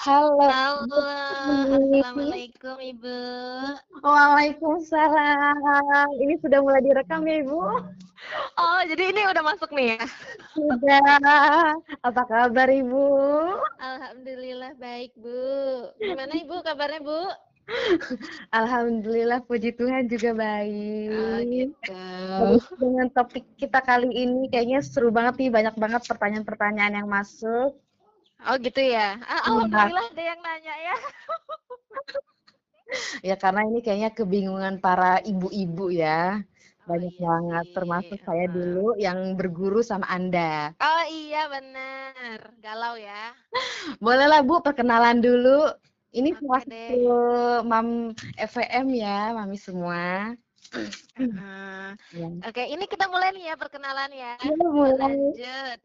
Halo. Halo, assalamualaikum Ibu. Waalaikumsalam. Ini sudah mulai direkam ya Ibu? Oh, jadi ini udah masuk nih ya? Sudah. Apa kabar Ibu? Alhamdulillah baik Bu. Gimana Ibu kabarnya Bu? Alhamdulillah puji Tuhan juga baik. Oh gitu. Terus dengan topik kita kali ini kayaknya seru banget nih, banyak banget pertanyaan-pertanyaan yang masuk. Oh gitu ya. Ah, Iya. Alhamdulillah ada yang nanya ya. Ya karena ini kayaknya kebingungan para ibu-ibu ya. Oh Banyak iya banget, sih. termasuk saya dulu yang berguru sama Anda. Oh iya benar. Galau ya. Bolehlah Bu perkenalan dulu. Ini Oke salah satu Mam FVM ya, Mami semua. Ya. Oke, ini kita mulai nih ya perkenalan ya. Iya, mulai. Lanjut.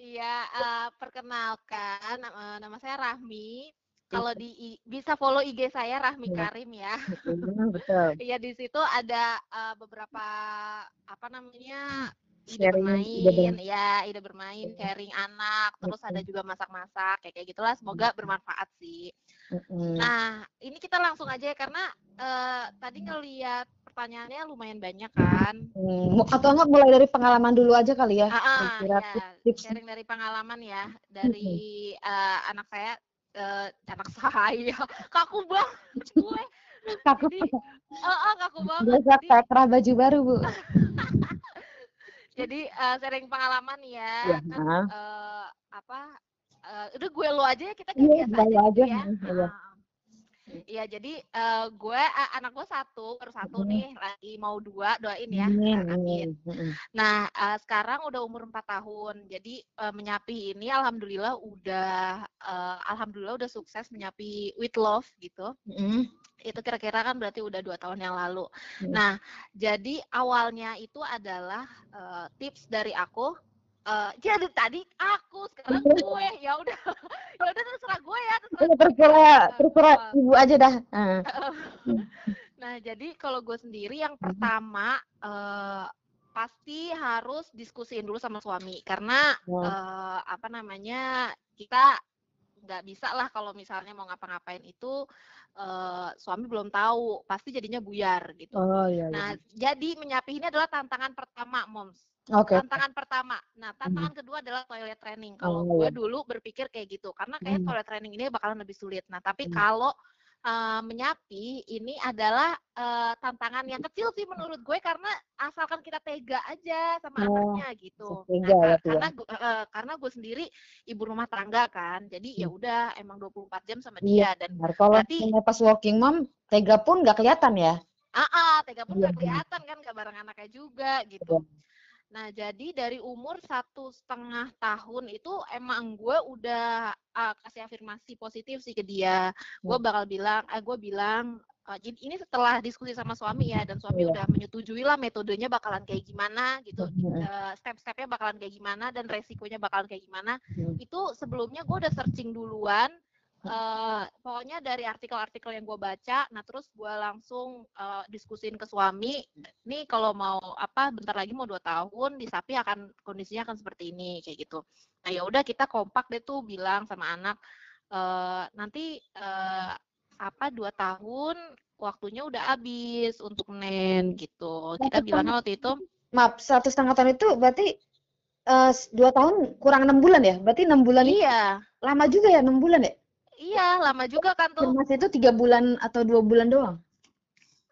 Iya, eh, perkenalkan eh, nama saya Rahmi. Kalau di I- bisa follow IG saya Rahmi Iya. Karim ya. Betul. Iya di situ ada eh, beberapa apa namanya ide Sharing, bermain, ide ber- ya ide bermain, sharing anak, terus ada juga masak-masak kayak kayak gitulah. Semoga bermanfaat sih. Nah ini kita langsung aja ya karena eh, tadi ngeliat pertanyaannya lumayan banyak kan. Hmm, atau enggak mulai dari pengalaman dulu aja kali ya? Ah, ya, tips. sharing dari pengalaman ya dari eh, anak saya eh, anak saya kaku banget gue Kaku. jadi oh, oh, kaku banget Biasa kayak kerah baju baru, Bu. jadi eh, sharing pengalaman ya Iya, kan eh, apa eh, udah gue lo aja ya kita Iya, kayak biasa aja aja. gitu ya Iya. Iya, jadi eh, gue ah, anak gue satu, baru satu Mm. nih, lagi mau dua, doain ya, Nah, amin. Nah, eh, sekarang udah umur 4 tahun. Jadi eh, menyapi ini alhamdulillah udah eh, alhamdulillah udah sukses menyapi with love gitu. Mm-mm. Itu kira-kira kan berarti udah dua tahun yang lalu. Hmm. Nah, jadi awalnya itu adalah eh, tips dari aku. eh jadi tadi aku sekarang gue ya udah ya udah terserah gue ya terserah Ini gue terserah, ibu aja dah. Ah. Nah, jadi kalau gue sendiri yang pertama eh, pasti harus diskusiin dulu sama suami karena Ya. eh, apa namanya kita nggak bisa lah kalau misalnya mau ngapa-ngapain itu eh, suami belum tahu pasti jadinya buyar gitu. Oh iya. iya. Nah, jadi menyapi ini adalah tantangan pertama, moms. Oke. Tantangan pertama. Nah, tantangan kedua adalah toilet training. Kalau Oh, gue iya. dulu berpikir kayak gitu, karena kayak Hmm. toilet training ini bakalan lebih sulit. Nah, tapi Hmm. kalau eh, menyapi ini adalah eh, tantangan yang kecil sih menurut gue karena asalkan kita tega aja sama Oh, anaknya gitu. tega Nah, ya ya. karena eh, eh, karena gue sendiri ibu rumah tangga kan, jadi ya Hmm. udah emang 24 jam sama Iya, dia dan benar. Kalau berarti pas walking mom, tega pun nggak kelihatan ya. ah ah, tega pun Iya, nggak benar. kelihatan kan nggak bareng anaknya juga gitu. Nah, jadi dari umur satu setengah tahun itu emang gue udah uh, kasih afirmasi positif sih ke dia. Gue Hmm. bakal bilang, eh gue bilang, uh, ini setelah diskusi sama suami ya, dan suami Iya. udah menyetujui lah metodenya bakalan kayak gimana gitu, Hmm. uh, step-stepnya bakalan kayak gimana dan resikonya bakalan kayak gimana. Hmm. Itu sebelumnya gue udah searching duluan. Uh, pokoknya dari artikel-artikel yang gue baca, nah terus gue langsung uh, diskusin ke suami, nih kalau mau apa bentar lagi mau dua tahun di sapi akan kondisinya akan seperti ini kayak gitu nah ya udah kita kompak deh tuh bilang sama anak eh nanti eh, apa dua tahun waktunya udah habis untuk nen gitu kita Satu bilangnya waktu itu Maaf, satu setengah tahun itu berarti eh, dua tahun kurang enam bulan ya? Berarti enam bulan iya lama juga ya enam bulan ya? Iya lama juga kan tuh Afirmasi itu tiga bulan atau dua bulan doang?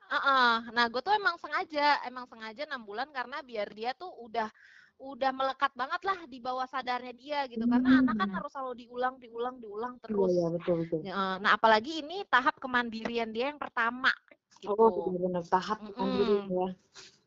Heeh. Nah, gue tuh emang sengaja, emang sengaja enam bulan karena biar dia tuh udah udah melekat banget lah di bawah sadarnya dia gitu. Karena anak kan Hmm. harus selalu diulang, diulang, diulang Iya, terus. iya betul betul. Nah, apalagi ini tahap kemandirian dia yang pertama gitu. Oh, benar-benar tahap mandiri Mm-mm. ya.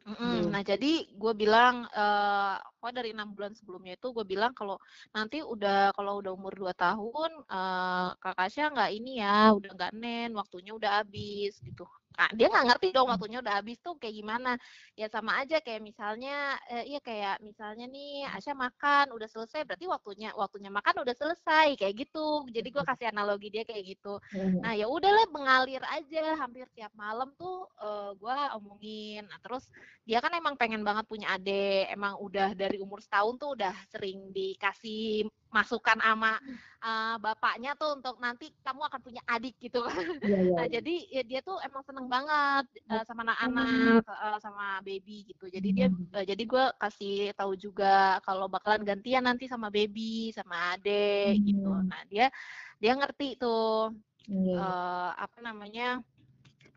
Mm-mm. Hmm. Nah, jadi gue bilang, eh pokoknya dari enam bulan sebelumnya itu gue bilang kalau nanti udah kalau udah umur 2 tahun, eh Kak Kasya nggak ini ya, udah nggak nen, waktunya udah habis gitu. Nah, dia nggak ngerti dong waktunya udah habis tuh kayak gimana. Ya sama aja kayak misalnya, eh, iya kayak misalnya nih Asya makan udah selesai, berarti waktunya waktunya makan udah selesai kayak gitu. Jadi gue kasih analogi dia kayak gitu. Nah ya udahlah mengalir aja hampir tiap malam tuh eh, gua omongin. Nah, terus dia kan emang pengen banget punya adik, emang udah dari umur setahun tuh udah sering dikasih masukan sama uh, bapaknya tuh untuk nanti kamu akan punya adik gitu kan. Iya, iya. Nah, jadi ya dia tuh emang seneng banget uh, sama anak-anak, uh, sama baby gitu. Jadi dia uh, jadi gue kasih tahu juga kalau bakalan gantian nanti sama baby, sama adek gitu. Hmm. Nah, dia dia ngerti tuh Iya, iya. uh, apa namanya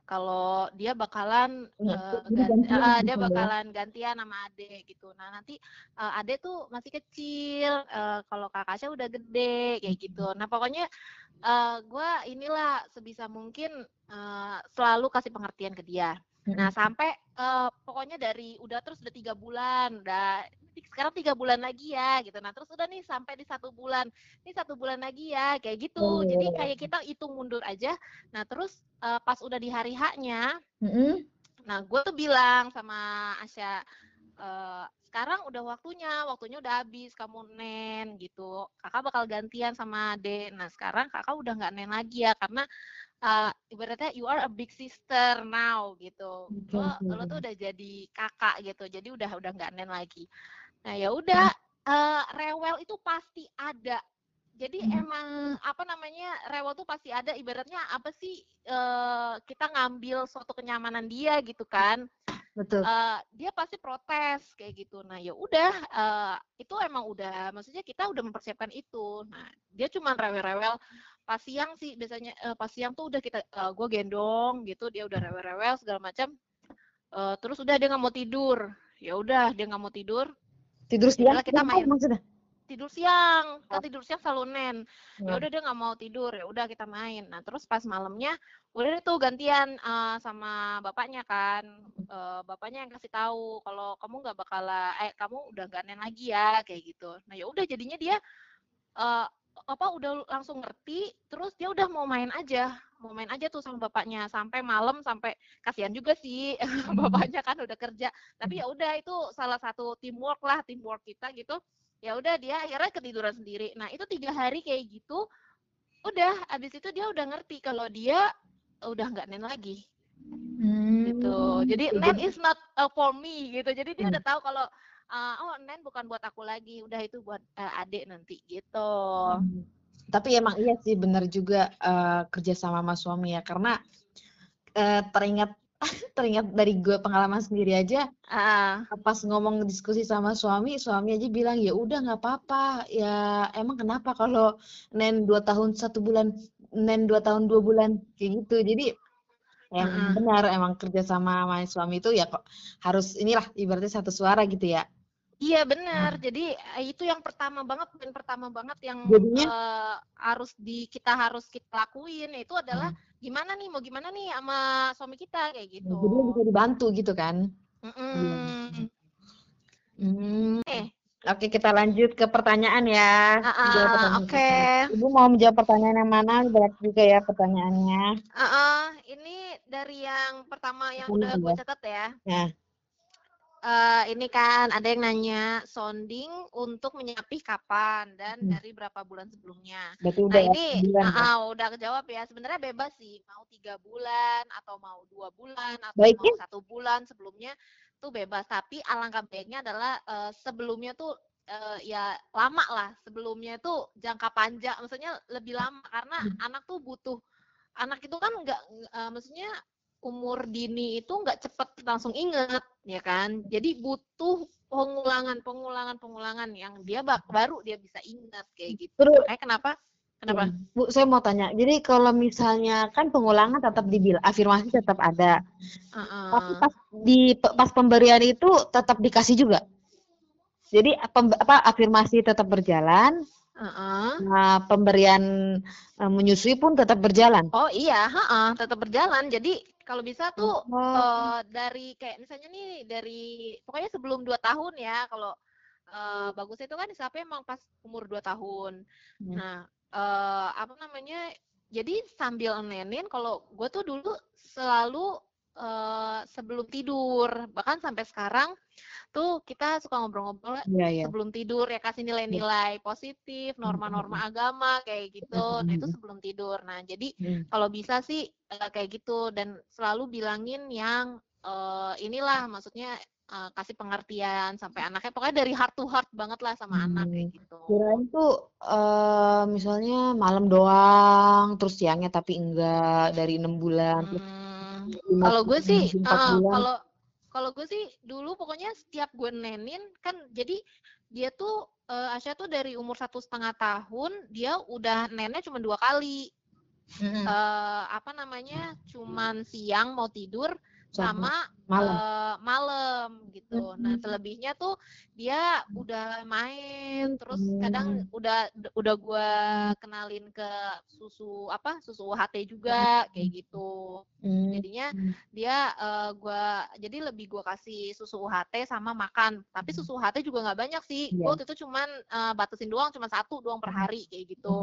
kalau dia bakalan Iya, uh, jadi gan- gantian uh, gitu dia ya. bakalan gantian sama ade gitu. Nah nanti uh, ade tuh masih kecil, uh, kalau kakaknya udah gede kayak gitu. Nah pokoknya uh, gue inilah sebisa mungkin uh, selalu kasih pengertian ke dia. Nah sampai uh, pokoknya dari udah terus udah tiga bulan, udah sekarang tiga bulan lagi ya gitu. Nah terus udah nih sampai di satu bulan, ini satu bulan lagi ya kayak gitu. Oh, iya, Jadi iya. kayak kita hitung mundur aja. Nah terus uh, pas udah di hari haknya, Mm-mm. nah gue tuh bilang sama Asya, "Eh, sekarang udah waktunya, waktunya udah habis kamu nen gitu. Kakak bakal gantian sama Ade. Nah sekarang kakak udah nggak nen lagi ya karena uh, ibaratnya you are a big sister now gitu. Lo, lo tuh udah jadi kakak gitu. Jadi udah udah nggak nen lagi. Nah ya udah eh, rewel itu pasti ada. Jadi Hmm. emang apa namanya rewel tuh pasti ada. Ibaratnya apa sih eh, kita ngambil suatu kenyamanan dia gitu kan? Betul. Eh, dia pasti protes kayak gitu. Nah ya udah eh, itu emang udah maksudnya kita udah mempersiapkan itu. Nah dia cuma rewel-rewel pas siang sih biasanya eh, pas siang tuh udah kita gue gendong gitu dia udah rewel-rewel segala macam. Eh, terus udah dia nggak mau tidur. Ya udah dia nggak mau tidur Tidur siang udahlah, kita main. maksudnya? tidur siang kan Oh. tidur siang selalu nen ya Hmm. udah dia nggak mau tidur ya udah kita main nah terus pas malamnya udah deh tuh gantian eh, sama bapaknya kan Eh, bapaknya yang kasih tahu kalau kamu nggak bakal eh kamu udah nggak nen lagi ya kayak gitu nah ya udah jadinya dia eh, apa udah langsung ngerti terus dia udah mau main aja mau main aja tuh sama bapaknya sampai malam sampai kasihan juga sih bapaknya kan udah kerja. Tapi ya udah itu salah satu teamwork lah teamwork kita gitu. Ya udah dia akhirnya ketiduran sendiri. Nah itu tiga hari kayak gitu udah abis itu dia udah ngerti kalau dia udah nggak nen lagi. Hmm. gitu jadi Jadi- nen is not uh, for me gitu. Jadi dia Hmm. udah tahu kalau uh, oh nen bukan buat aku lagi udah itu buat uh, adik nanti gitu. Hmm. Tapi emang iya sih benar juga eh, kerja sama sama suami ya karena eh, teringat teringat dari gue pengalaman sendiri aja ah. pas ngomong diskusi sama suami suami aja bilang ya udah nggak apa-apa. Ya emang kenapa kalau nen dua tahun satu bulan nen dua tahun dua bulan kayak gitu. Jadi emang Mm-mm. benar emang kerja sama sama suami itu ya kok harus inilah ibaratnya satu suara gitu ya Iya benar. Jadi eh, itu yang pertama banget, poin pertama banget yang Jadinya- eh, harus di kita harus kita lakuin itu adalah gimana nih mau gimana nih sama suami kita kayak gitu. Nah, jadi bisa dibantu gitu kan Mm-mm. Hmm. Eh. Oke, kita lanjut ke pertanyaan ya. Jawab pertanyaan Oke. pertama. Ibu mau menjawab pertanyaan yang mana? Berat juga ya pertanyaannya. Ah, ah, ini dari yang pertama yang udah gue catat ya. Ya. Eh, ini kan ada yang nanya sounding untuk menyapih kapan dan Hmm. dari berapa bulan sebelumnya. Berarti Nah udah ini ah, ya. ah, udah kejawab ya. Sebenarnya bebas sih, mau tiga bulan atau mau dua bulan atau Baiknya- mau satu bulan sebelumnya tuh bebas. Tapi alangkah baiknya adalah eh, sebelumnya tuh eh, ya lama lah. Sebelumnya tuh jangka panjang, maksudnya lebih lama karena Hmm. anak tuh butuh. Anak itu kan nggak, eh, maksudnya umur dini itu nggak cepet langsung inget, ya kan? Jadi butuh pengulangan, pengulangan, pengulangan yang dia bak- baru dia bisa ingat kayak gitu. Terus, Makanya kenapa? Kenapa? Bu, saya mau tanya. Jadi kalau misalnya kan pengulangan tetap dibilang, afirmasi tetap ada. Heeh. Tapi pas di pas pemberian itu tetap dikasih juga. Jadi pem- apa afirmasi tetap berjalan, Heeh. nah, pemberian eh, menyusui pun tetap berjalan. Oh iya, heeh, tetap berjalan. Jadi kalau bisa tuh Oh. eh, dari kayak misalnya nih dari pokoknya sebelum dua tahun ya kalau eh, bagusnya itu kan disapnya emang pas umur dua tahun. Hmm. Nah, eh, apa namanya? Jadi sambil nenin kalau gue tuh dulu selalu eh, sebelum tidur bahkan sampai sekarang tuh kita suka ngobrol-ngobrol Iya, iya. sebelum tidur ya kasih nilai-nilai positif, norma-norma agama kayak gitu. Nah, itu sebelum tidur. Nah, jadi Hmm. kalau bisa sih eh, kayak gitu dan selalu bilangin yang eh, inilah maksudnya uh, kasih pengertian sampai anaknya pokoknya dari heart to heart banget lah sama hmm. anak kayak gitu. Kirain tuh uh, misalnya malam doang, terus siangnya tapi enggak dari enam bulan. Hmm. Kalau gue sih, uh, kalau kalau gue sih dulu pokoknya setiap gue nenin kan jadi dia tuh uh, Asya tuh dari umur satu setengah tahun dia udah neneknya cuma dua kali. Mm-hmm. Uh, apa namanya? Cuman siang mau tidur sama malam, uh, malam gitu. Nah, selebihnya tuh dia udah main terus kadang udah udah gua kenalin ke susu apa? susu HT juga kayak gitu. Jadinya dia uh, gua jadi lebih gua kasih susu UHT sama makan. Tapi susu UHT juga nggak banyak sih. Yeah. Gua waktu itu cuman uh, batasin doang cuma satu doang per hari kayak gitu.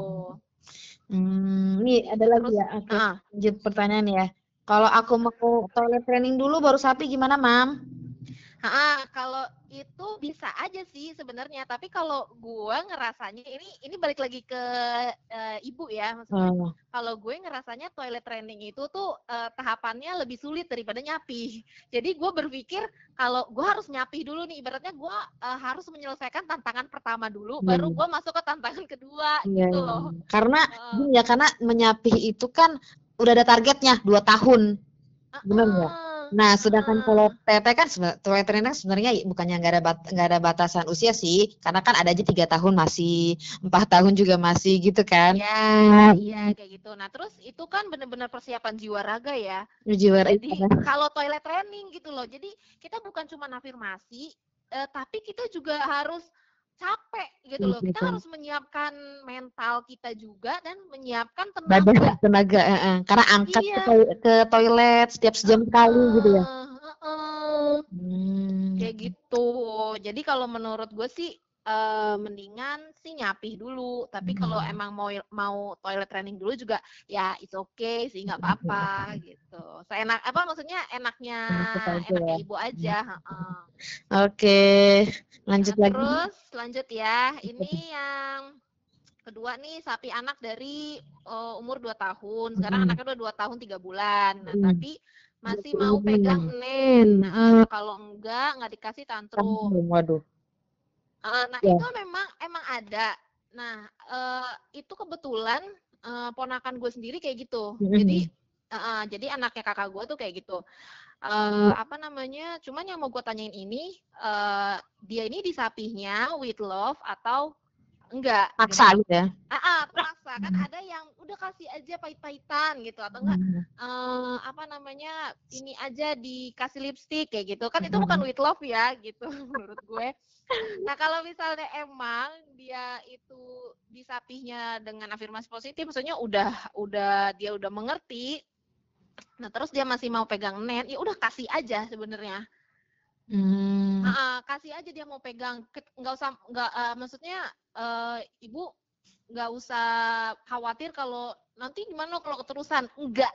Hmm, ini ada lagi ya. Oke, uh. lanjut pertanyaan ya. Kalau aku mau toilet training dulu baru sapi gimana, Mam? Ah, kalau itu bisa aja sih sebenarnya, tapi kalau gue ngerasanya ini ini balik lagi ke uh, ibu ya, maksudnya hmm. kalau gue ngerasanya toilet training itu tuh uh, tahapannya lebih sulit daripada nyapi. Jadi gue berpikir kalau gue harus nyapi dulu nih, ibaratnya gue uh, harus menyelesaikan tantangan pertama dulu, hmm. baru gue masuk ke tantangan kedua yeah. gitu loh. Karena uh, ya karena menyapi itu kan udah ada targetnya dua tahun. Benar nggak? Nah, sedangkan kalau TT kan toilet training sebenarnya bukannya nggak ada bat, nggak ada batasan usia sih, karena kan ada aja tiga tahun masih, empat tahun juga masih gitu kan? Iya, iya kayak gitu. Nah, terus itu kan benar-benar persiapan jiwa raga ya. Jiwa raga. Jadi kalau toilet training gitu loh, jadi kita bukan cuma afirmasi, eh, tapi kita juga harus capek gitu loh. Kita harus menyiapkan mental kita juga dan menyiapkan tenaga. Badan tenaga, eh, eh. karena angkat iya. ke, ke toilet setiap sejam sekali uh, gitu ya. Uh, uh, hmm. Kayak gitu. Jadi kalau menurut gue sih uh, mendingan sih nyapih dulu. Tapi kalau hmm. emang mau mau toilet training dulu juga ya it's okay sih nggak apa-apa gitu. Seenak apa maksudnya enaknya enaknya ya. ibu aja. Uh. Oke, okay. lanjut nah, lagi. Terus lanjut ya. Ini yang kedua nih sapi anak dari uh, umur 2 tahun. Sekarang hmm. anaknya udah 2 tahun 3 bulan. Nah, hmm. tapi masih mau pegang nen. Uh, kalau enggak nggak dikasih tantrum. Waduh. Uh, nah yeah. itu memang emang ada. Nah uh, itu kebetulan uh, ponakan gue sendiri kayak gitu. Mm -hmm. Jadi uh, jadi anaknya kakak gue tuh kayak gitu. Uh, apa namanya? Cuman yang mau gue tanyain ini, uh, dia ini disapihnya with love atau enggak? Paksa gitu ya? Ah, ah paksa kan ada yang udah kasih aja pahit-pahitan gitu atau enggak? Uh, apa namanya? Ini aja dikasih lipstick kayak gitu kan? Itu bukan with love ya gitu menurut gue. Nah, kalau misalnya emang dia itu disapihnya dengan afirmasi positif, maksudnya udah udah dia udah mengerti. Nah, terus dia masih mau pegang net, ya udah kasih aja sebenarnya. Hmm. Nah, kasih aja dia mau pegang, nggak usah nggak uh, maksudnya uh, ibu nggak usah khawatir kalau nanti gimana kalau keterusan, enggak.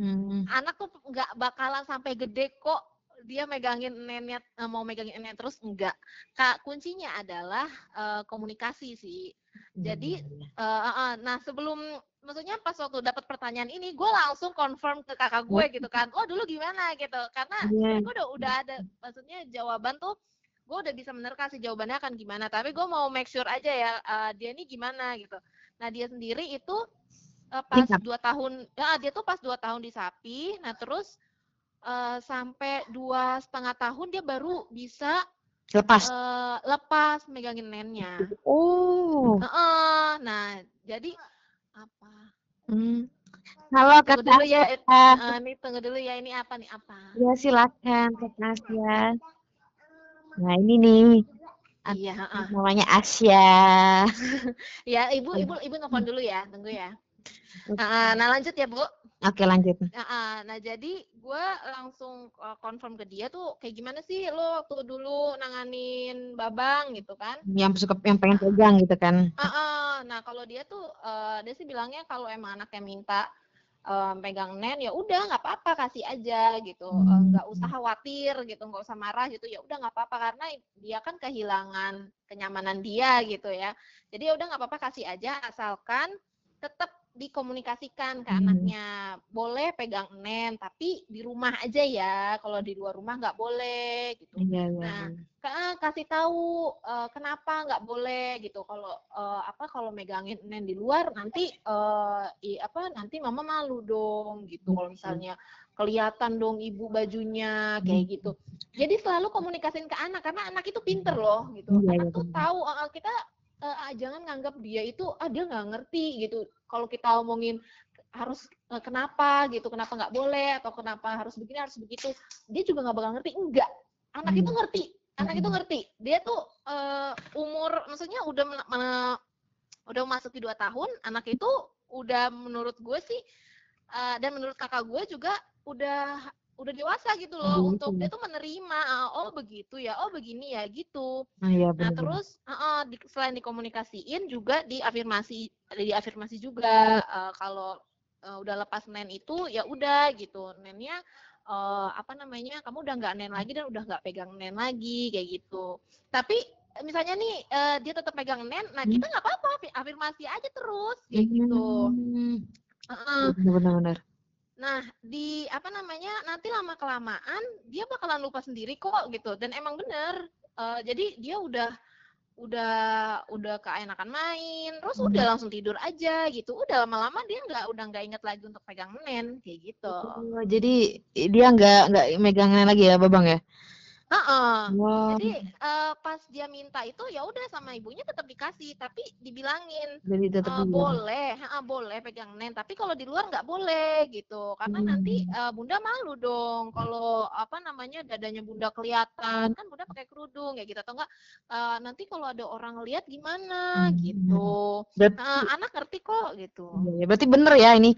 Hmm. Anak tuh nggak bakalan sampai gede kok dia megangin nenek uh, mau megangin nenek terus enggak. Kak kuncinya adalah uh, komunikasi sih. Jadi uh, uh, uh, nah sebelum maksudnya pas waktu dapat pertanyaan ini gue langsung confirm ke kakak gue gitu kan. Oh dulu gimana gitu. Karena yeah. gue udah udah ada maksudnya jawaban tuh gue udah bisa menerka sih jawabannya akan gimana. Tapi gue mau make sure aja ya uh, dia ini gimana gitu. Nah dia sendiri itu uh, pas dua tahun, ya dia tuh pas dua tahun di sapi. Nah terus uh, sampai dua setengah tahun dia baru bisa lepas uh, lepas megangin nennya. Oh. Uh, uh, nah jadi apa? Hmm. Halo kak dulu ya, uh, ini tunggu dulu ya ini apa nih apa? Ya silakan kak Asya. Nah ini nih. Iya, uh. namanya Asya. ya ibu ibu ibu nelfon dulu ya, tunggu ya. Uh, nah lanjut ya bu. Oke lanjut. Nah, nah jadi gue langsung uh, confirm ke dia tuh kayak gimana sih lo waktu dulu nanganin babang gitu kan? Yang suka yang pengen pegang gitu kan? Uh, uh, nah kalau dia tuh uh, dia sih bilangnya kalau emang anaknya minta um, pegang nen ya udah nggak apa-apa kasih aja gitu nggak uh, usah khawatir gitu nggak usah marah gitu ya udah nggak apa-apa karena dia kan kehilangan kenyamanan dia gitu ya jadi ya udah nggak apa-apa kasih aja asalkan tetap dikomunikasikan ke Hmm. anaknya boleh pegang nen tapi di rumah aja ya kalau di luar rumah nggak boleh gitu Iya, iya, Nah, iya. Ka- kasih tahu eh, kenapa nggak boleh gitu kalau eh, apa kalau megangin nen di luar nanti eh, i- apa nanti mama malu dong gitu kalau misalnya kelihatan dong ibu bajunya kayak Hmm. gitu jadi selalu komunikasin ke anak karena anak itu pinter loh gitu Iya, iya, anak tuh benar. tahu eh, kita eh, ah, jangan nganggap dia itu ah dia nggak ngerti gitu. Kalau kita omongin harus eh, kenapa gitu kenapa nggak boleh atau kenapa harus begini harus begitu dia juga nggak bakal ngerti. Enggak anak Hmm. itu ngerti. Anak itu Hmm. ngerti. Dia tuh eh, umur maksudnya udah udah memasuki dua tahun anak itu udah menurut gue sih eh, dan menurut kakak gue juga udah udah dewasa gitu loh Dewasa untuk ya. dia tuh menerima ah, oh begitu ya oh begini ya gitu Nah, iya Nah, benar. terus heeh, di- selain dikomunikasiin juga diafirmasi diafirmasi juga eh, kalau eh, udah lepas nen itu ya udah gitu. Nennya eh, apa namanya? Kamu udah nggak nen lagi dan udah nggak pegang nen lagi kayak gitu. Tapi misalnya nih eh, dia tetap pegang nen, nah Hmm. kita nggak apa-apa afi- afirmasi aja terus kayak gitu. Hmm. Heeh. Benar-benar. Nah, di apa namanya? Nanti lama kelamaan dia bakalan lupa sendiri kok gitu. Dan emang bener. eh, jadi dia udah udah udah keenakan main, terus udah Hmm. langsung tidur aja gitu. Udah lama-lama dia nggak udah nggak inget lagi untuk pegang nen kayak gitu. Oh, jadi dia nggak nggak megangan lagi ya, Babang ya? Heeh. Wow. Jadi eh, pas dia minta itu ya udah sama ibunya tetap dikasih, tapi dibilangin Jadi tetap dia. boleh, ha, boleh pegang nen, tapi kalau di luar nggak boleh gitu, karena nanti Hmm. eh, bunda malu dong kalau apa namanya dadanya bunda kelihatan, kan bunda pakai kerudung ya gitu, atau enggak eh, nanti kalau ada orang lihat gimana Hmm. gitu. Berarti, Nah, anak ngerti kok gitu. iya. berarti bener ya ini.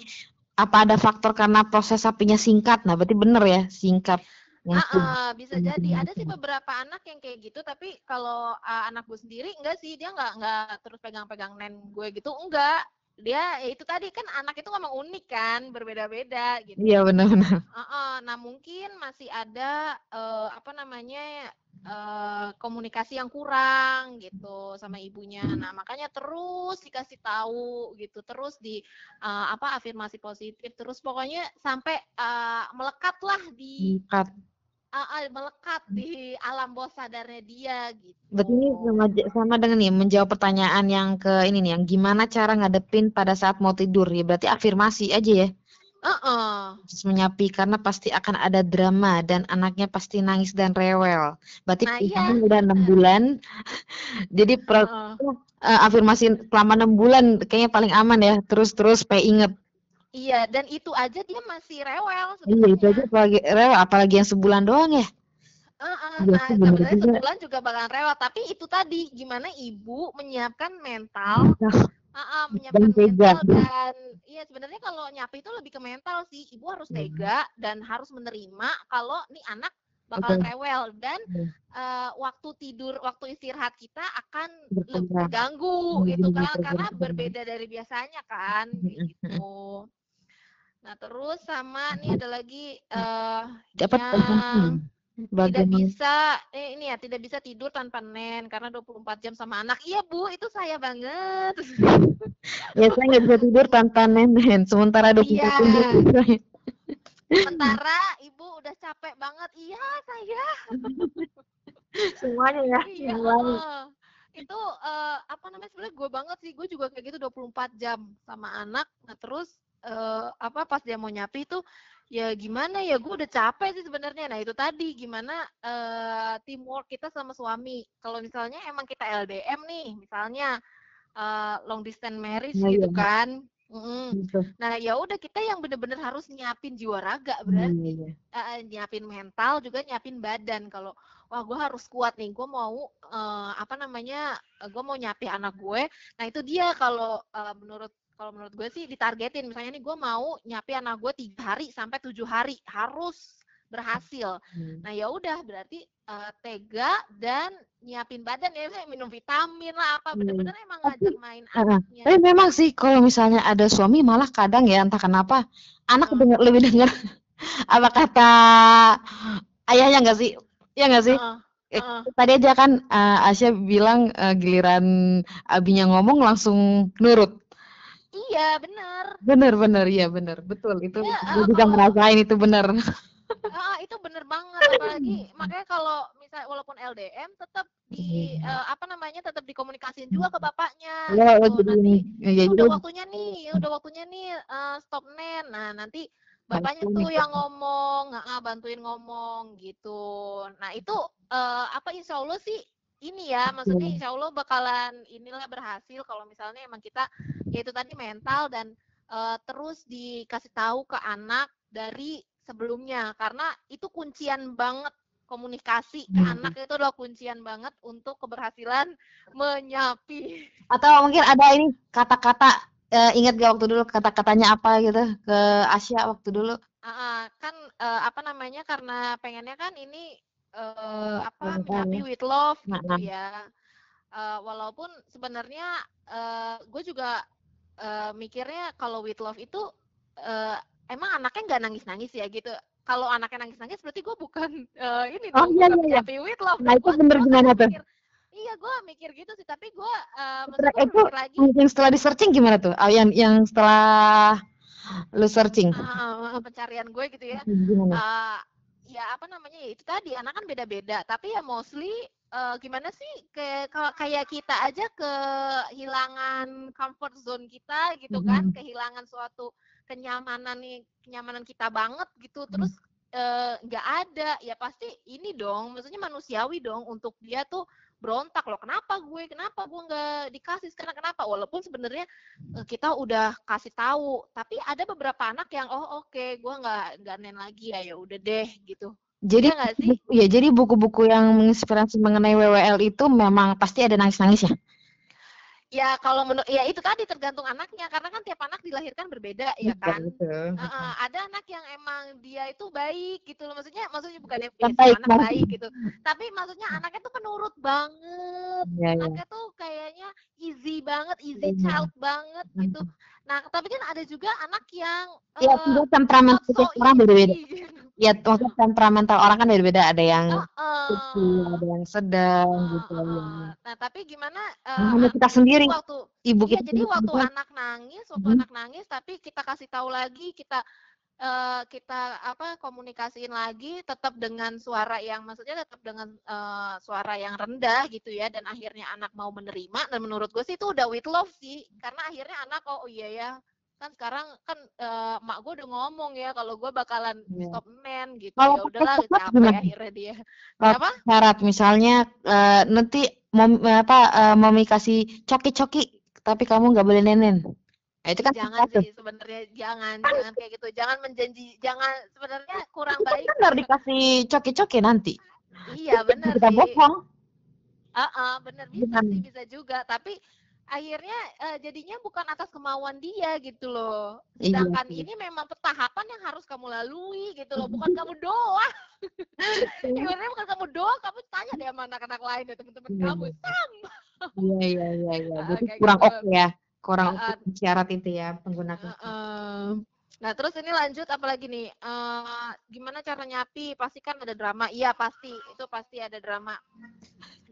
Apa ada faktor karena proses sapinya singkat? Nah, berarti bener ya, singkat. Ah, ah, bisa jadi ada sih beberapa anak yang kayak gitu, tapi kalau ah, anak gue sendiri enggak sih, dia nggak nggak terus pegang-pegang nen gue gitu, enggak. Dia ya itu tadi kan anak itu memang unik kan, berbeda-beda gitu. Iya, benar-benar. Heeh, nah mungkin masih ada eh, apa namanya eh, komunikasi yang kurang gitu sama ibunya. Nah makanya terus dikasih tahu gitu, terus di eh, apa afirmasi positif, terus pokoknya sampai eh, melekatlah di Singkat. Eh, melekat di alam bawah sadarnya dia gitu. Berarti ini sama, sama dengan nih menjawab pertanyaan yang ke ini nih, yang gimana cara ngadepin pada saat mau tidur ya. Berarti afirmasi aja ya. Heeh. Terus menyapi karena pasti akan ada drama dan anaknya pasti nangis dan rewel. Berarti Nah iya, udah enam bulan. Jadi heeh. eh, afirmasi selama enam bulan kayaknya paling aman ya. Terus-terus supaya inget. Iya, dan itu aja dia masih rewel Iya itu aja apalagi rewel, apalagi yang sebulan doang ya. Heeh, Iya nah sebenarnya juga. sebulan juga bakalan rewel, tapi itu tadi gimana ibu menyiapkan mental, Heeh, dan menyiapkan tega. mental dan iya sebenarnya kalau nyapi itu lebih ke mental sih, ibu harus Hmm. tega dan harus menerima kalau nih anak bakalan Betul. rewel dan Hmm. eh, waktu tidur, waktu istirahat kita akan lebih Berkurang. terganggu Hmm, gitu kan, karena berbeda dari biasanya kan, gitu. Nah terus sama nih ada lagi eh Dapat yang tidak bagaimana? bisa eh, ini ya tidak bisa tidur tanpa nen karena 24 jam sama anak. Iya Bu, itu saya banget. Ya saya nggak bisa tidur tanpa nenen. Sementara 24 Iya. jam. Sementara Ibu udah capek banget. Iya, saya. Semuanya ya. Iya. Semuanya. heeh. Itu eh, apa namanya sebenarnya gue banget sih. Gue juga kayak gitu 24 jam sama anak. Nah, terus eh, apa pas dia mau nyapi itu ya gimana ya gue udah capek sih sebenarnya. Nah, itu tadi gimana eh, teamwork kita sama suami. Kalau misalnya emang kita LDM nih, misalnya eh, long distance marriage Nah, gitu iya. kan. Gitu. Nah, ya udah kita yang bener-bener harus nyiapin jiwa raga Iya, berarti. iya. Eh, nyiapin mental juga nyiapin badan kalau wah gue harus kuat nih gue mau eh, apa namanya gue mau nyapi anak gue nah itu dia kalau eh, menurut kalau menurut gue sih ditargetin misalnya nih gue mau nyapi anak gue tiga hari sampai tujuh hari harus berhasil Hmm. nah ya udah berarti eh, tega dan nyiapin badan ya misalnya minum vitamin lah apa Iya. bener-bener emang Tapi, ngajak main anaknya tapi memang sih kalau misalnya ada suami malah kadang ya entah kenapa anak Heeh. denger, lebih dengar apa kata ayahnya nggak sih? Iya nggak sih? Eh, heeh. tadi aja kan eh, Asya bilang eh, giliran abinya ngomong langsung nurut. Iya, bener bener bener iya bener betul itu Iya, gue eh, juga kalau- ngerasain itu bener Ah, itu bener banget apalagi makanya kalau misal walaupun LDM tetap di eh, apa namanya tetap dikomunikasiin juga ke bapaknya ya gitu. nanti ya, "Ini jadi udah waktunya nih udah waktunya nih eh, stop nen nah nanti bapaknya tuh yang ngomong ah, bantuin ngomong gitu. Nah itu eh, apa insya Allah sih ini ya maksudnya Iya. insya Allah bakalan inilah berhasil kalau misalnya emang kita ya itu tadi mental dan eh, terus dikasih tahu ke anak dari sebelumnya karena itu kuncian banget komunikasi ke Hmm. anak itu adalah kuncian banget untuk keberhasilan menyapi atau mungkin ada ini kata-kata eh, ingat gak waktu dulu kata-katanya apa gitu ke Asia waktu dulu ah, kan eh, apa namanya karena pengennya kan ini eh, apa ya. with love Nah, gitu nah. ya. Eh, walaupun sebenarnya gue juga eh, mikirnya kalau with love itu eh, emang anaknya nggak nangis-nangis ya gitu. Kalau anaknya nangis-nangis berarti gue bukan eh, ini Oh, dong, iya, bukan iya, iya. menyapi with love. Nah, itu bener gimana tuh? Iya, gue mikir gitu sih, tapi gue uh, Setelah itu, lagi. yang setelah di searching gimana tuh Ah, yang yang setelah lu searching ah, pencarian gue gitu ya. gimana Eh, ya apa namanya ya itu tadi anak kan beda-beda. Tapi ya mostly eh, gimana sih kayak kalau kayak kita aja kehilangan comfort zone kita gitu kan Mhm. kehilangan suatu kenyamanan nih kenyamanan kita banget gitu terus eh, nggak ada. Ya pasti ini dong maksudnya manusiawi dong untuk dia tuh berontak loh kenapa gue? Kenapa gue nggak dikasih sekarang? Kenapa? Walaupun sebenarnya eh, kita udah kasih tahu tapi ada beberapa anak yang oh oke gue nggak nggak nen lagi ya ya udah deh gitu. Jadi nggak sih? ya jadi buku-buku yang menginspirasi mengenai WWL itu memang pasti ada nangis-nangis ya ya kalau menurut ya itu tadi tergantung anaknya karena kan tiap anak dilahirkan berbeda ya kan Betul. Heeh, ada anak yang emang dia itu baik gitu loh maksudnya maksudnya bukan ya baik anak banget. baik gitu tapi maksudnya anaknya tuh penurut banget ya, ya. anaknya tuh kayaknya easy banget easy Iya. child banget gitu nah tapi kan ada juga anak yang ya eh, tidak temperamen not so setiap orang beda-beda easy gitu. ya maksudnya temperamental orang kan beda-beda ada yang Heeh. kecil ada yang sedang gitu ya. Heeh. Nah, tapi gimana eh, Nah, hanya kita jadi sendiri waktu ibu iya kita jadi sendiri waktu anak nangis, waktu Mhm. anak nangis tapi kita kasih tahu lagi, kita eh, kita apa komunikasiin lagi tetap dengan suara yang maksudnya tetap dengan eh, suara yang rendah gitu ya dan akhirnya anak mau menerima dan menurut gue sih itu udah with love sih karena akhirnya anak oh iya ya kan sekarang kan eh, mak gue udah ngomong ya kalau gue bakalan Iya. stop men gitu Kalau ya udahlah capek gimana? akhirnya dia Kalau kenapa syarat misalnya eh, nanti mom, apa eh, mami kasih coki-coki tapi kamu nggak boleh nenen Nah, itu kan jangan sih sebenarnya jangan jangan kayak gitu. Jangan menjanji jangan sebenarnya kurang Itu kan baik benar dikasih coki-coki nanti. Iya benar kita bohong. Ah, ah, benar bisa sih bisa juga. Tapi akhirnya eh, jadinya bukan atas kemauan dia gitu loh. Iya sedangkan sih. ini memang tahapan yang harus kamu lalui gitu loh bukan kamu doang sebenarnya bukan kamu doang kamu tanya deh sama anak-anak lain ya teman-teman Iya. kamu sama. Iya iya iya iya. Jadi kurang gitu. oke ya kurang Ah, oke syarat itu ya penggunaan Heeh. Nah, terus ini lanjut apalagi nih? Eh, gimana cara nyapi? Pasti kan ada drama. Iya, pasti. Itu pasti ada drama.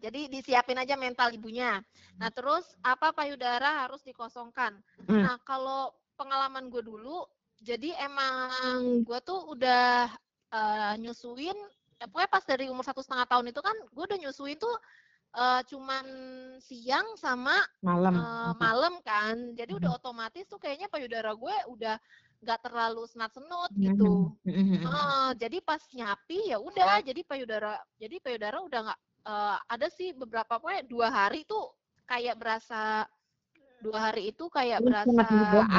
Jadi disiapin aja mental ibunya. Nah, terus apa payudara harus dikosongkan. Hmm. Nah, kalau pengalaman gue dulu, jadi emang gue tuh udah eh, nyusuin, eh, pokoknya pas dari umur satu setengah tahun itu kan, gue udah nyusuin tuh eh, cuman siang sama malam. eh, malam kan. Jadi udah otomatis tuh kayaknya payudara gue udah nggak terlalu senat senut gitu. Mhm. Eh, jadi pas nyapi ya udah jadi payudara jadi payudara udah nggak eh, ada sih beberapa pokoknya dua hari tuh kayak berasa dua hari itu kayak Ini berasa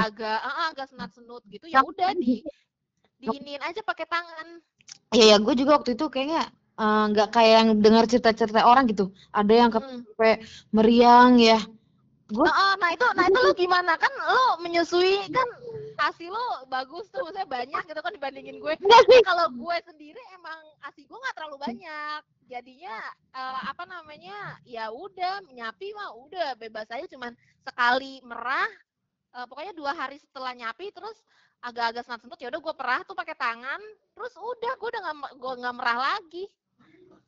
agak ah, agak senat senut gitu. Ya udah di diinin aja pakai tangan. Iya ya gue juga waktu itu kayaknya eh, nggak kayak yang dengar cerita-cerita orang gitu. Ada yang Hmm. sampai meriang ya. Gue Heeh, nah itu nah itu lo gimana? Kan lo menyusui kan asi lo bagus tuh maksudnya banyak gitu kan dibandingin gue. Nah, kalau gue sendiri emang asi gue nggak terlalu banyak. Jadinya eh, apa namanya ya udah nyapi mah udah. Bebas aja cuman sekali merah eh, pokoknya dua hari setelah nyapi terus agak-agak senat senut ya udah gue perah tuh pakai tangan. Terus udah gue udah nggak gue nggak merah lagi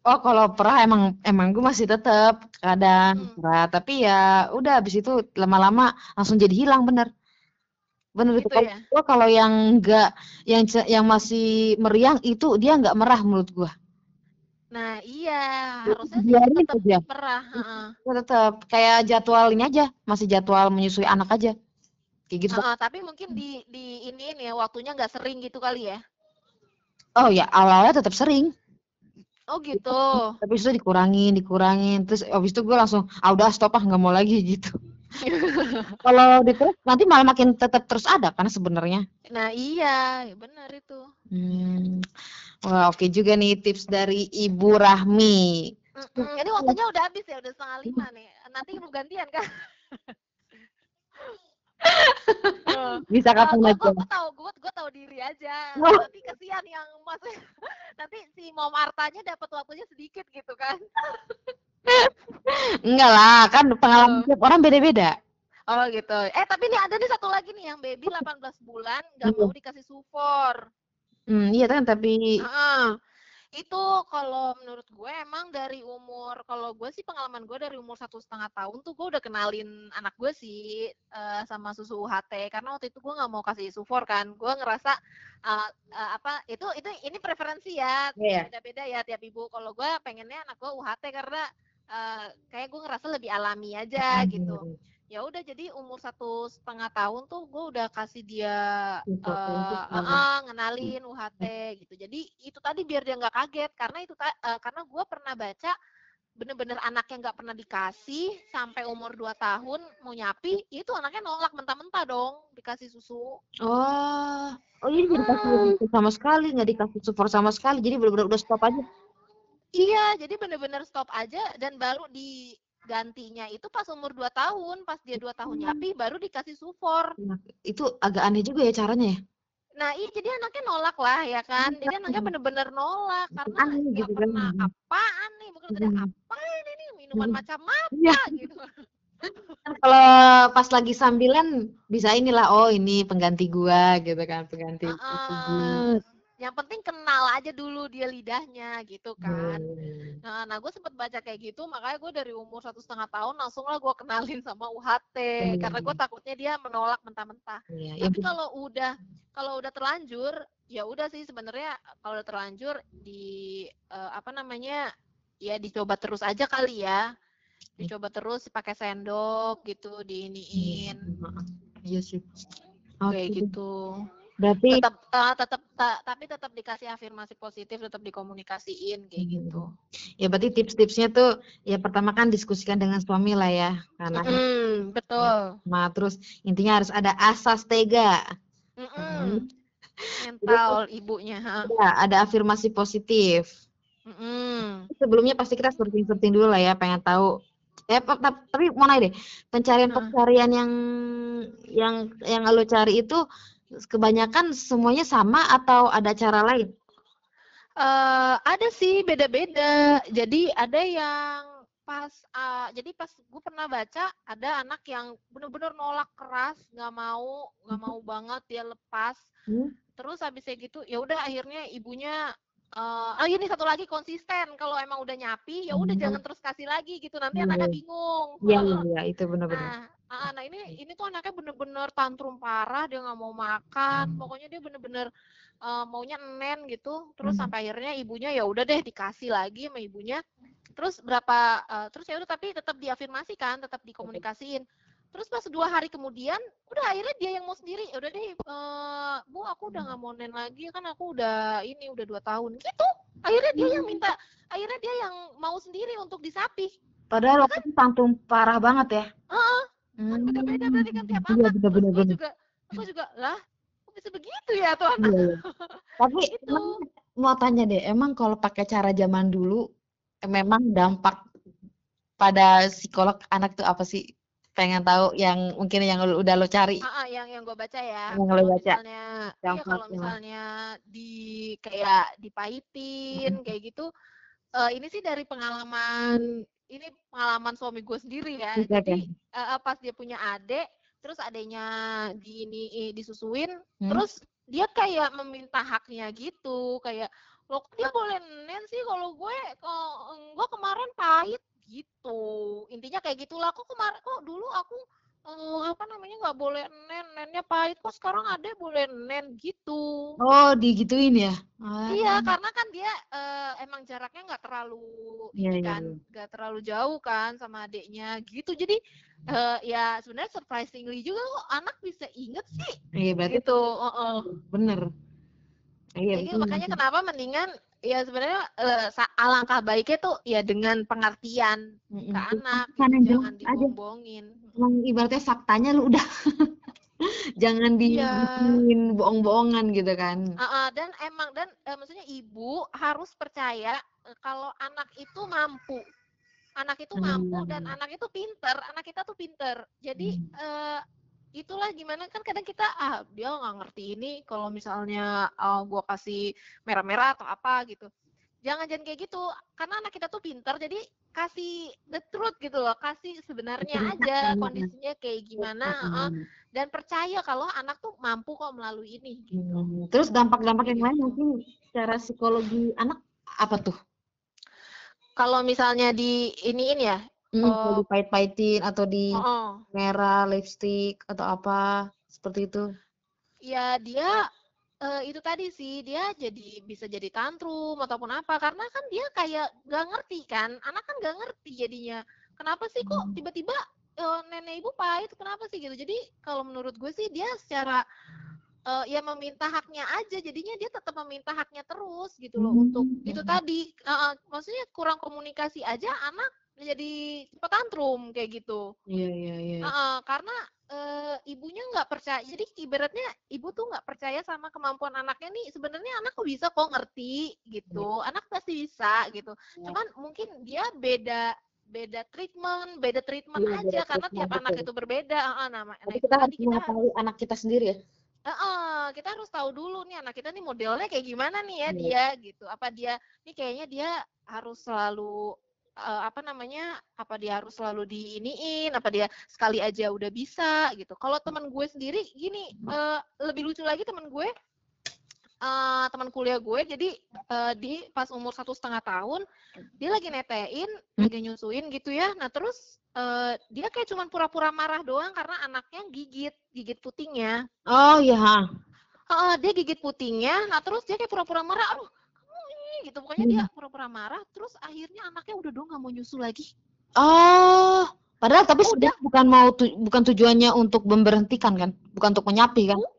oh kalau perah emang emang gue masih tetap kadang Hmm. perah tapi ya udah habis itu lama-lama langsung jadi hilang bener Bener itu. Gitu Kalau ya? gua kalau yang enggak yang ce yang masih meriang itu dia nggak merah menurut gua. Nah, iya, Jadi harusnya sih dibiarin tetap aja. merah, heeh. Ya tetep kayak jadwal ini aja, masih jadwal menyusui anak aja. Kayak gitu. Heeh, tapi mungkin di di iniin ya, waktunya nggak sering gitu kali ya? Oh ya, awalnya tetap sering. Oh gitu. Tapi itu dikurangin, dikurangin. Terus habis itu gue langsung, ah udah stop ah nggak mau lagi gitu. Kalau diterus nanti malah makin tetap terus ada karena sebenarnya. Nah iya, ya benar itu. Hmm. Wah oke juga nih tips dari Ibu Rahmi. Mm-mm, ini waktunya udah habis ya, udah setengah lima nih. Nanti mau gantian kan? Bisa kapan gua, aja. gua tahu, gua, gua tahu diri aja. Oh. Nanti kesian yang mas, nanti si Mom Artanya dapat waktunya sedikit gitu kan? Enggak lah, kan pengalaman Oh. tiap orang beda-beda. Oh gitu. Eh tapi ini ada nih satu lagi nih yang baby 18 bulan nggak Iya. mau dikasih sufor. Hmm, iya kan tapi Heeh. Itu kalau menurut gue emang dari umur kalau gue sih pengalaman gue dari umur satu setengah tahun tuh gue udah kenalin anak gue sih eh, sama susu UHT karena waktu itu gue nggak mau kasih sufor kan. Gue ngerasa eh, eh, apa itu itu ini preferensi ya Iya. beda-beda ya tiap ibu. Kalau gue pengennya anak gue UHT karena eh, kayak gue ngerasa lebih alami aja gitu ya udah jadi umur satu setengah tahun tuh gue udah kasih dia Info, info, eh, eh, ngenalin UHT gitu. Jadi itu tadi biar dia nggak kaget karena itu eh, karena gue pernah baca bener-bener anaknya nggak pernah dikasih sampai umur 2 tahun mau nyapi itu anaknya nolak mentah-mentah dong dikasih susu. Oh, oh jadi nggak dikasih susu sama sekali, nggak dikasih support sama sekali, jadi benar-benar udah stop aja. iya jadi bener-bener stop aja dan baru digantinya itu pas umur 2 tahun pas dia 2 tahun nyapi baru dikasih sufor Nah, itu agak aneh juga ya caranya ya. Nah, iya jadi anaknya nolak lah ya kan. Jadi anaknya bener-bener nolak karena Aneh gitu kan. pernah apaan nih, bukan ada Hmm. apa ini nih minuman Hmm. macam apa Iya. gitu. Kan kalau pas lagi sambilan bisa inilah, oh ini pengganti gua gitu kan, pengganti susu Heeh. Yang penting kenal aja dulu dia lidahnya gitu kan. Hmm. Nah, nah gue sempet baca kayak gitu, makanya gue dari umur satu setengah tahun langsung lah gue kenalin sama UHT karena gue Hmm. takutnya dia menolak mentah-mentah. Iya, yang Tapi kalau udah kalau udah terlanjur, ya udah sih sebenarnya kalau udah terlanjur di eh, apa namanya ya dicoba terus aja kali ya, dicoba terus pakai sendok gitu diiniin Iya sih. Oke. gitu. Berarti Tetap eh, tetap ta- tapi tetap dikasih afirmasi positif, tetap dikomunikasiin kayak Hmm. gitu. ya berarti tips-tipsnya tuh ya pertama kan diskusikan dengan suami lah ya, karena Mm, betul. Nah, terus intinya harus ada asas tega. Mm-mm. Mental ibunya. ha. Ada, ada afirmasi positif. Mm-mm. Sebelumnya pasti kita searching-searching dulu lah ya, pengen tahu. Eh, tapi mau nanya deh, pencarian pencarian yang yang yang lo cari itu kebanyakan semuanya sama atau ada cara lain? Eh, ada sih beda-beda. Jadi ada yang pas, eh, jadi pas gue pernah baca ada anak yang bener-bener nolak keras, nggak mau, nggak mau banget dia lepas. Hmm? Terus habis kayak gitu, ya udah akhirnya ibunya eh oh ini satu lagi konsisten. Kalau emang udah nyapi, ya udah Hmm. jangan terus kasih lagi gitu. Nanti Iya, anaknya iya. bingung. Iya, iya, iya, itu benar-benar. Nah, ah, nah ini ini tuh anaknya bener-bener tantrum parah, dia nggak mau makan, pokoknya dia bener-bener eh, maunya enen gitu. Terus Hmm. sampai akhirnya ibunya ya udah deh dikasih lagi sama ibunya. Terus berapa eh, terus ya udah tapi tetap diafirmasikan, tetap dikomunikasiin. Terus pas dua hari kemudian, udah akhirnya dia yang mau sendiri. Ya udah deh, eh, bu aku udah nggak mau nen lagi kan aku udah ini udah dua tahun gitu. Akhirnya dia yang minta, akhirnya dia yang mau sendiri untuk disapi. Padahal waktu itu tantrum parah banget ya. Heeh. kan Hmm. beda-beda berarti kan tiap Iya, anak. Terus benar, gue benar. juga, gue juga lah, kok bisa begitu ya tuh anak Iya, iya. Tapi itu. emang mau tanya deh, emang kalau pakai cara zaman dulu, eh, memang dampak pada psikolog anak tuh apa sih? Pengen tahu yang mungkin yang lu- udah lo cari. Ah, ah, yang yang gue baca ya. Yang lo Kalau baca. misalnya, iya kalau Dampaknya. misalnya di kayak dipahitin kayak gitu, eh, ini sih dari pengalaman, ini pengalaman suami gue sendiri ya. Jadi eh, eh, pas dia punya adik, terus adiknya di ini disusuin, Hmm. terus dia kayak meminta haknya gitu, kayak lo dia boleh nen sih kalau gue kok gue kemarin pahit gitu. Intinya kayak gitulah. Kok kemarin kok dulu aku oh, apa namanya nggak boleh nen, nennya pahit kok sekarang ada boleh nen gitu. Oh, digituin ya? Iya, Ah. karena kan dia eh, emang jaraknya nggak terlalu Iya, ini iya, kan, iya. nggak terlalu jauh kan sama adiknya gitu. Jadi eh, ya sebenarnya surprisingly juga kok anak bisa inget sih Iya, berarti gitu. Heeh. bener. Iya, Jadi betul. makanya kenapa mendingan ya sebenarnya sa- alangkah baiknya tuh ya dengan pengertian Mm-mm. ke anak, Kan gitu, jangan. Emang ibaratnya faktanya lu udah jangan Iya. dibikin bohong-bohongan gitu kan. Heeh, dan emang dan eh, maksudnya ibu harus percaya eh, kalau anak itu mampu. Anak itu mampu dan Hmm. anak itu pinter. Anak kita tuh pinter. Jadi eh, itulah gimana kan kadang kita ah dia nggak ngerti ini kalau misalnya eh, gua kasih merah-merah atau apa gitu. Jangan jangan kayak gitu karena anak kita tuh pinter jadi kasih the truth gitu loh kasih sebenarnya aja kondisinya kayak gimana. Mm. dan percaya kalau anak tuh mampu kok melalui ini gitu. Hmm. Terus dampak-dampak yang lain mungkin secara psikologi anak apa tuh? Kalau misalnya di iniin ya, Hmm, kalau Oh. dipahit-pahitin atau di oh, merah lipstick atau apa seperti itu. ya dia eh, itu tadi sih dia jadi bisa jadi tantrum ataupun apa karena kan dia kayak gak ngerti kan, anak kan gak ngerti jadinya. Kenapa sih kok Hmm. tiba-tiba eh, nenek ibu pahit? Kenapa sih gitu? Jadi kalau menurut gue sih dia secara eh, ya meminta haknya aja, jadinya dia tetap meminta haknya terus gitu loh untuk Hmm. itu tadi. Eh, maksudnya kurang komunikasi aja anak jadi cepat tantrum kayak gitu. Iya iya iya. Heeh, karena eh, ibunya nggak percaya. Jadi ibaratnya ibu tuh nggak percaya sama kemampuan anaknya nih. Sebenarnya anak kok bisa kok ngerti gitu. Anak pasti bisa gitu. Iya. Cuman mungkin dia beda beda treatment, beda treatment Iya, aja beda karena treatment, tiap anak betul. itu berbeda. Heeh, nama nah kita harus mengetahui anak kita sendiri ya. Heeh, kita harus tahu dulu nih anak kita nih modelnya kayak gimana nih ya Iya. dia gitu. Apa dia nih kayaknya dia harus selalu apa namanya? Apa dia harus selalu diiniin? Apa dia sekali aja udah bisa gitu. Kalau teman gue sendiri gini eh, lebih lucu lagi teman gue eh, teman kuliah gue jadi eh, di pas umur satu setengah tahun dia lagi netein Hmm. lagi nyusuin gitu ya nah terus eh, dia kayak cuman pura-pura marah doang karena anaknya gigit gigit putingnya Oh iya. Heeh, dia gigit putingnya, nah terus dia kayak pura-pura marah, aduh gitu, pokoknya dia pura-pura marah, terus akhirnya anaknya udah dong nggak mau nyusu lagi. Oh, padahal tapi Udah. sebenarnya bukan mau tu- bukan tujuannya untuk memberhentikan kan, bukan untuk menyapi kan. Bukan,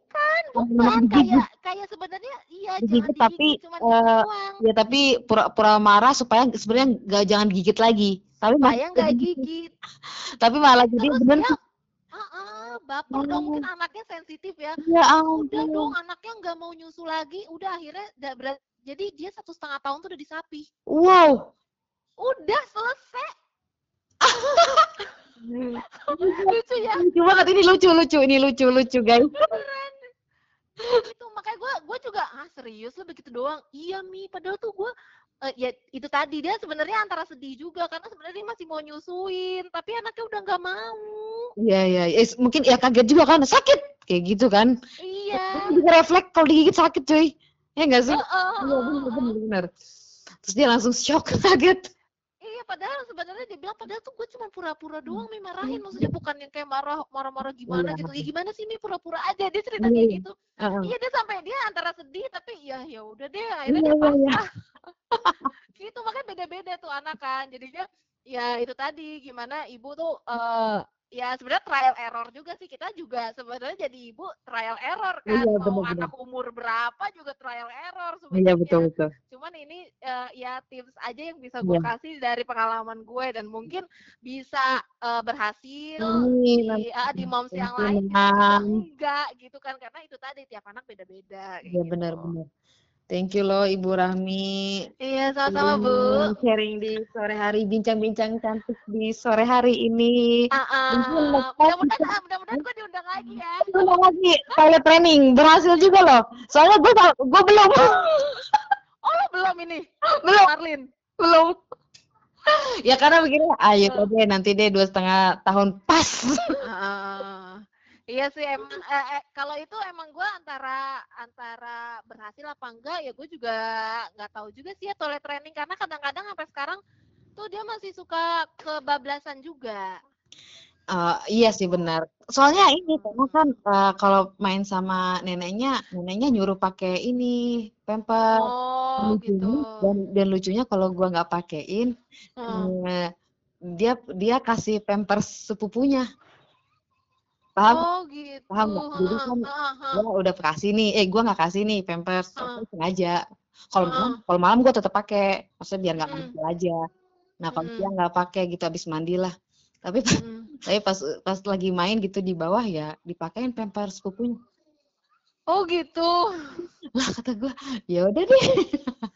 Oh, bukan, kayak kayak sebenarnya iya Digigit, jangan tapi, digigit, doang. Ya tapi pura-pura marah supaya sebenarnya nggak jangan gigit lagi. Tapi Supaya nggak gigit. tapi malah jadi Heeh, baper dong, Oh. mungkin anaknya sensitif ya. ya Udah dong, anaknya nggak mau nyusu lagi, udah akhirnya jadi dia satu setengah tahun tuh udah disapi. Wow. Udah selesai. Lucu ya. Lucu banget ini lucu lucu ini lucu lucu guys. beneran itu makanya gue gue juga ah serius lu begitu doang iya mi padahal tuh gue ya itu tadi dia sebenarnya antara sedih juga karena sebenarnya masih mau nyusuin tapi anaknya udah nggak mau Iya iya, Eh, mungkin ya kaget juga kan sakit kayak gitu kan. iya juga refleks kalau digigit sakit cuy. Ya enggak sih? Iya benar heeh, benar benar. Terus dia langsung shock kaget. Iya padahal sebenarnya dia bilang padahal tuh gue cuma pura-pura doang mi marahin. Maksudnya bukan yang kayak marah marah-marah gimana Iya. gitu. Ya gimana sih mi? Pura-pura aja. Dia cerita Iya, kayak iya. gitu. Heeh. iya dia sampai dia antara sedih tapi ya ya udah deh akhirnya Iya dia pasrah gitu makanya beda-beda tuh anak kan. Jadinya ya itu tadi gimana ibu tuh eh ya sebenarnya trial error juga sih kita juga sebenarnya jadi ibu trial error kan Iya, mau benar-benar. anak umur berapa juga trial error Iya sebenarnya betul betul. cuman ini eh, ya tips aja yang bisa gue Iya. kasih dari pengalaman gue dan mungkin bisa eh, berhasil Amin. di ah, di moms yang lain enggak gitu kan karena itu tadi tiap anak beda-beda Iya gitu. benar benar. Thank you loh Ibu Rahmi. iya sama-sama bu. Sharing di sore hari bincang-bincang cantik di sore hari ini. Next time mudah-mudahan ah, mudah-mudahan gue diundang lagi ya. Udah lagi pilot training berhasil juga loh. Soalnya gue gue belum. Oh lo belum ini? Belum. Marlin. Belum. Ya karena begini, ayo deh nanti deh dua setengah tahun pas. Ah, iya sih emang eh, eh, kalau itu emang gue antara antara berhasil apa enggak ya gue juga nggak tahu juga sih ya toilet training karena kadang-kadang sampai sekarang tuh dia masih suka kebablasan juga Uh, iya sih benar. Soalnya ini karena kan uh, kalau main sama neneknya, neneknya nyuruh pakai ini pamper. Oh, lucunya, gitu. Dan, dan lucunya kalau gua nggak pakein, hmm. uh, dia dia kasih pampers sepupunya. Paham? Oh, gitu. Paham nggak? Jadi kan gua udah kasih nih, eh gua nggak kasih nih pampers, uh. sengaja. Kalau uh. malam, kalau malam gua tetap pakai, maksudnya biar nggak hmm. aja. Nah kalau hmm. siang nggak pakai gitu habis mandi lah tapi hmm. tapi pas pas lagi main gitu di bawah ya dipakein pempar sepupunya oh gitu lah kata gue ya udah deh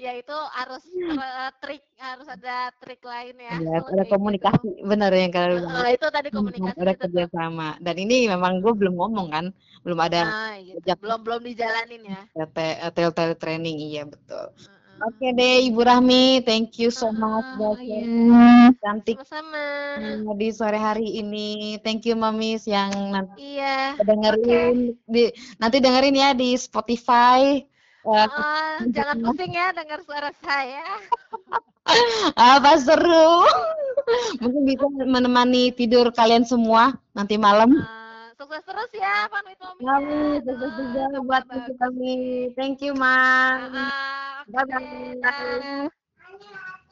ya itu harus uh, trik harus ada trik lain ya, ya ada gitu. komunikasi gitu. benar yang kalau uh, itu tadi komunikasi ada kerja sama dan ini memang gue belum ngomong kan belum ada nah, gitu. belum belum dijalanin ya tel tel training iya betul uh Oke okay deh Ibu Rahmi, thank you so much buat iya. cantik sama di sore hari ini. Thank you Mamis yang nanti iya. dengerin okay. di nanti dengerin ya di Spotify. Uh, jangan pusing ya dengar suara saya. Apa seru. Mungkin bisa menemani tidur kalian semua nanti malam. Uh, sukses terus ya Pak Wito. Kami sukses juga buat kami. Thank you, Ma. Uh, Bye bye.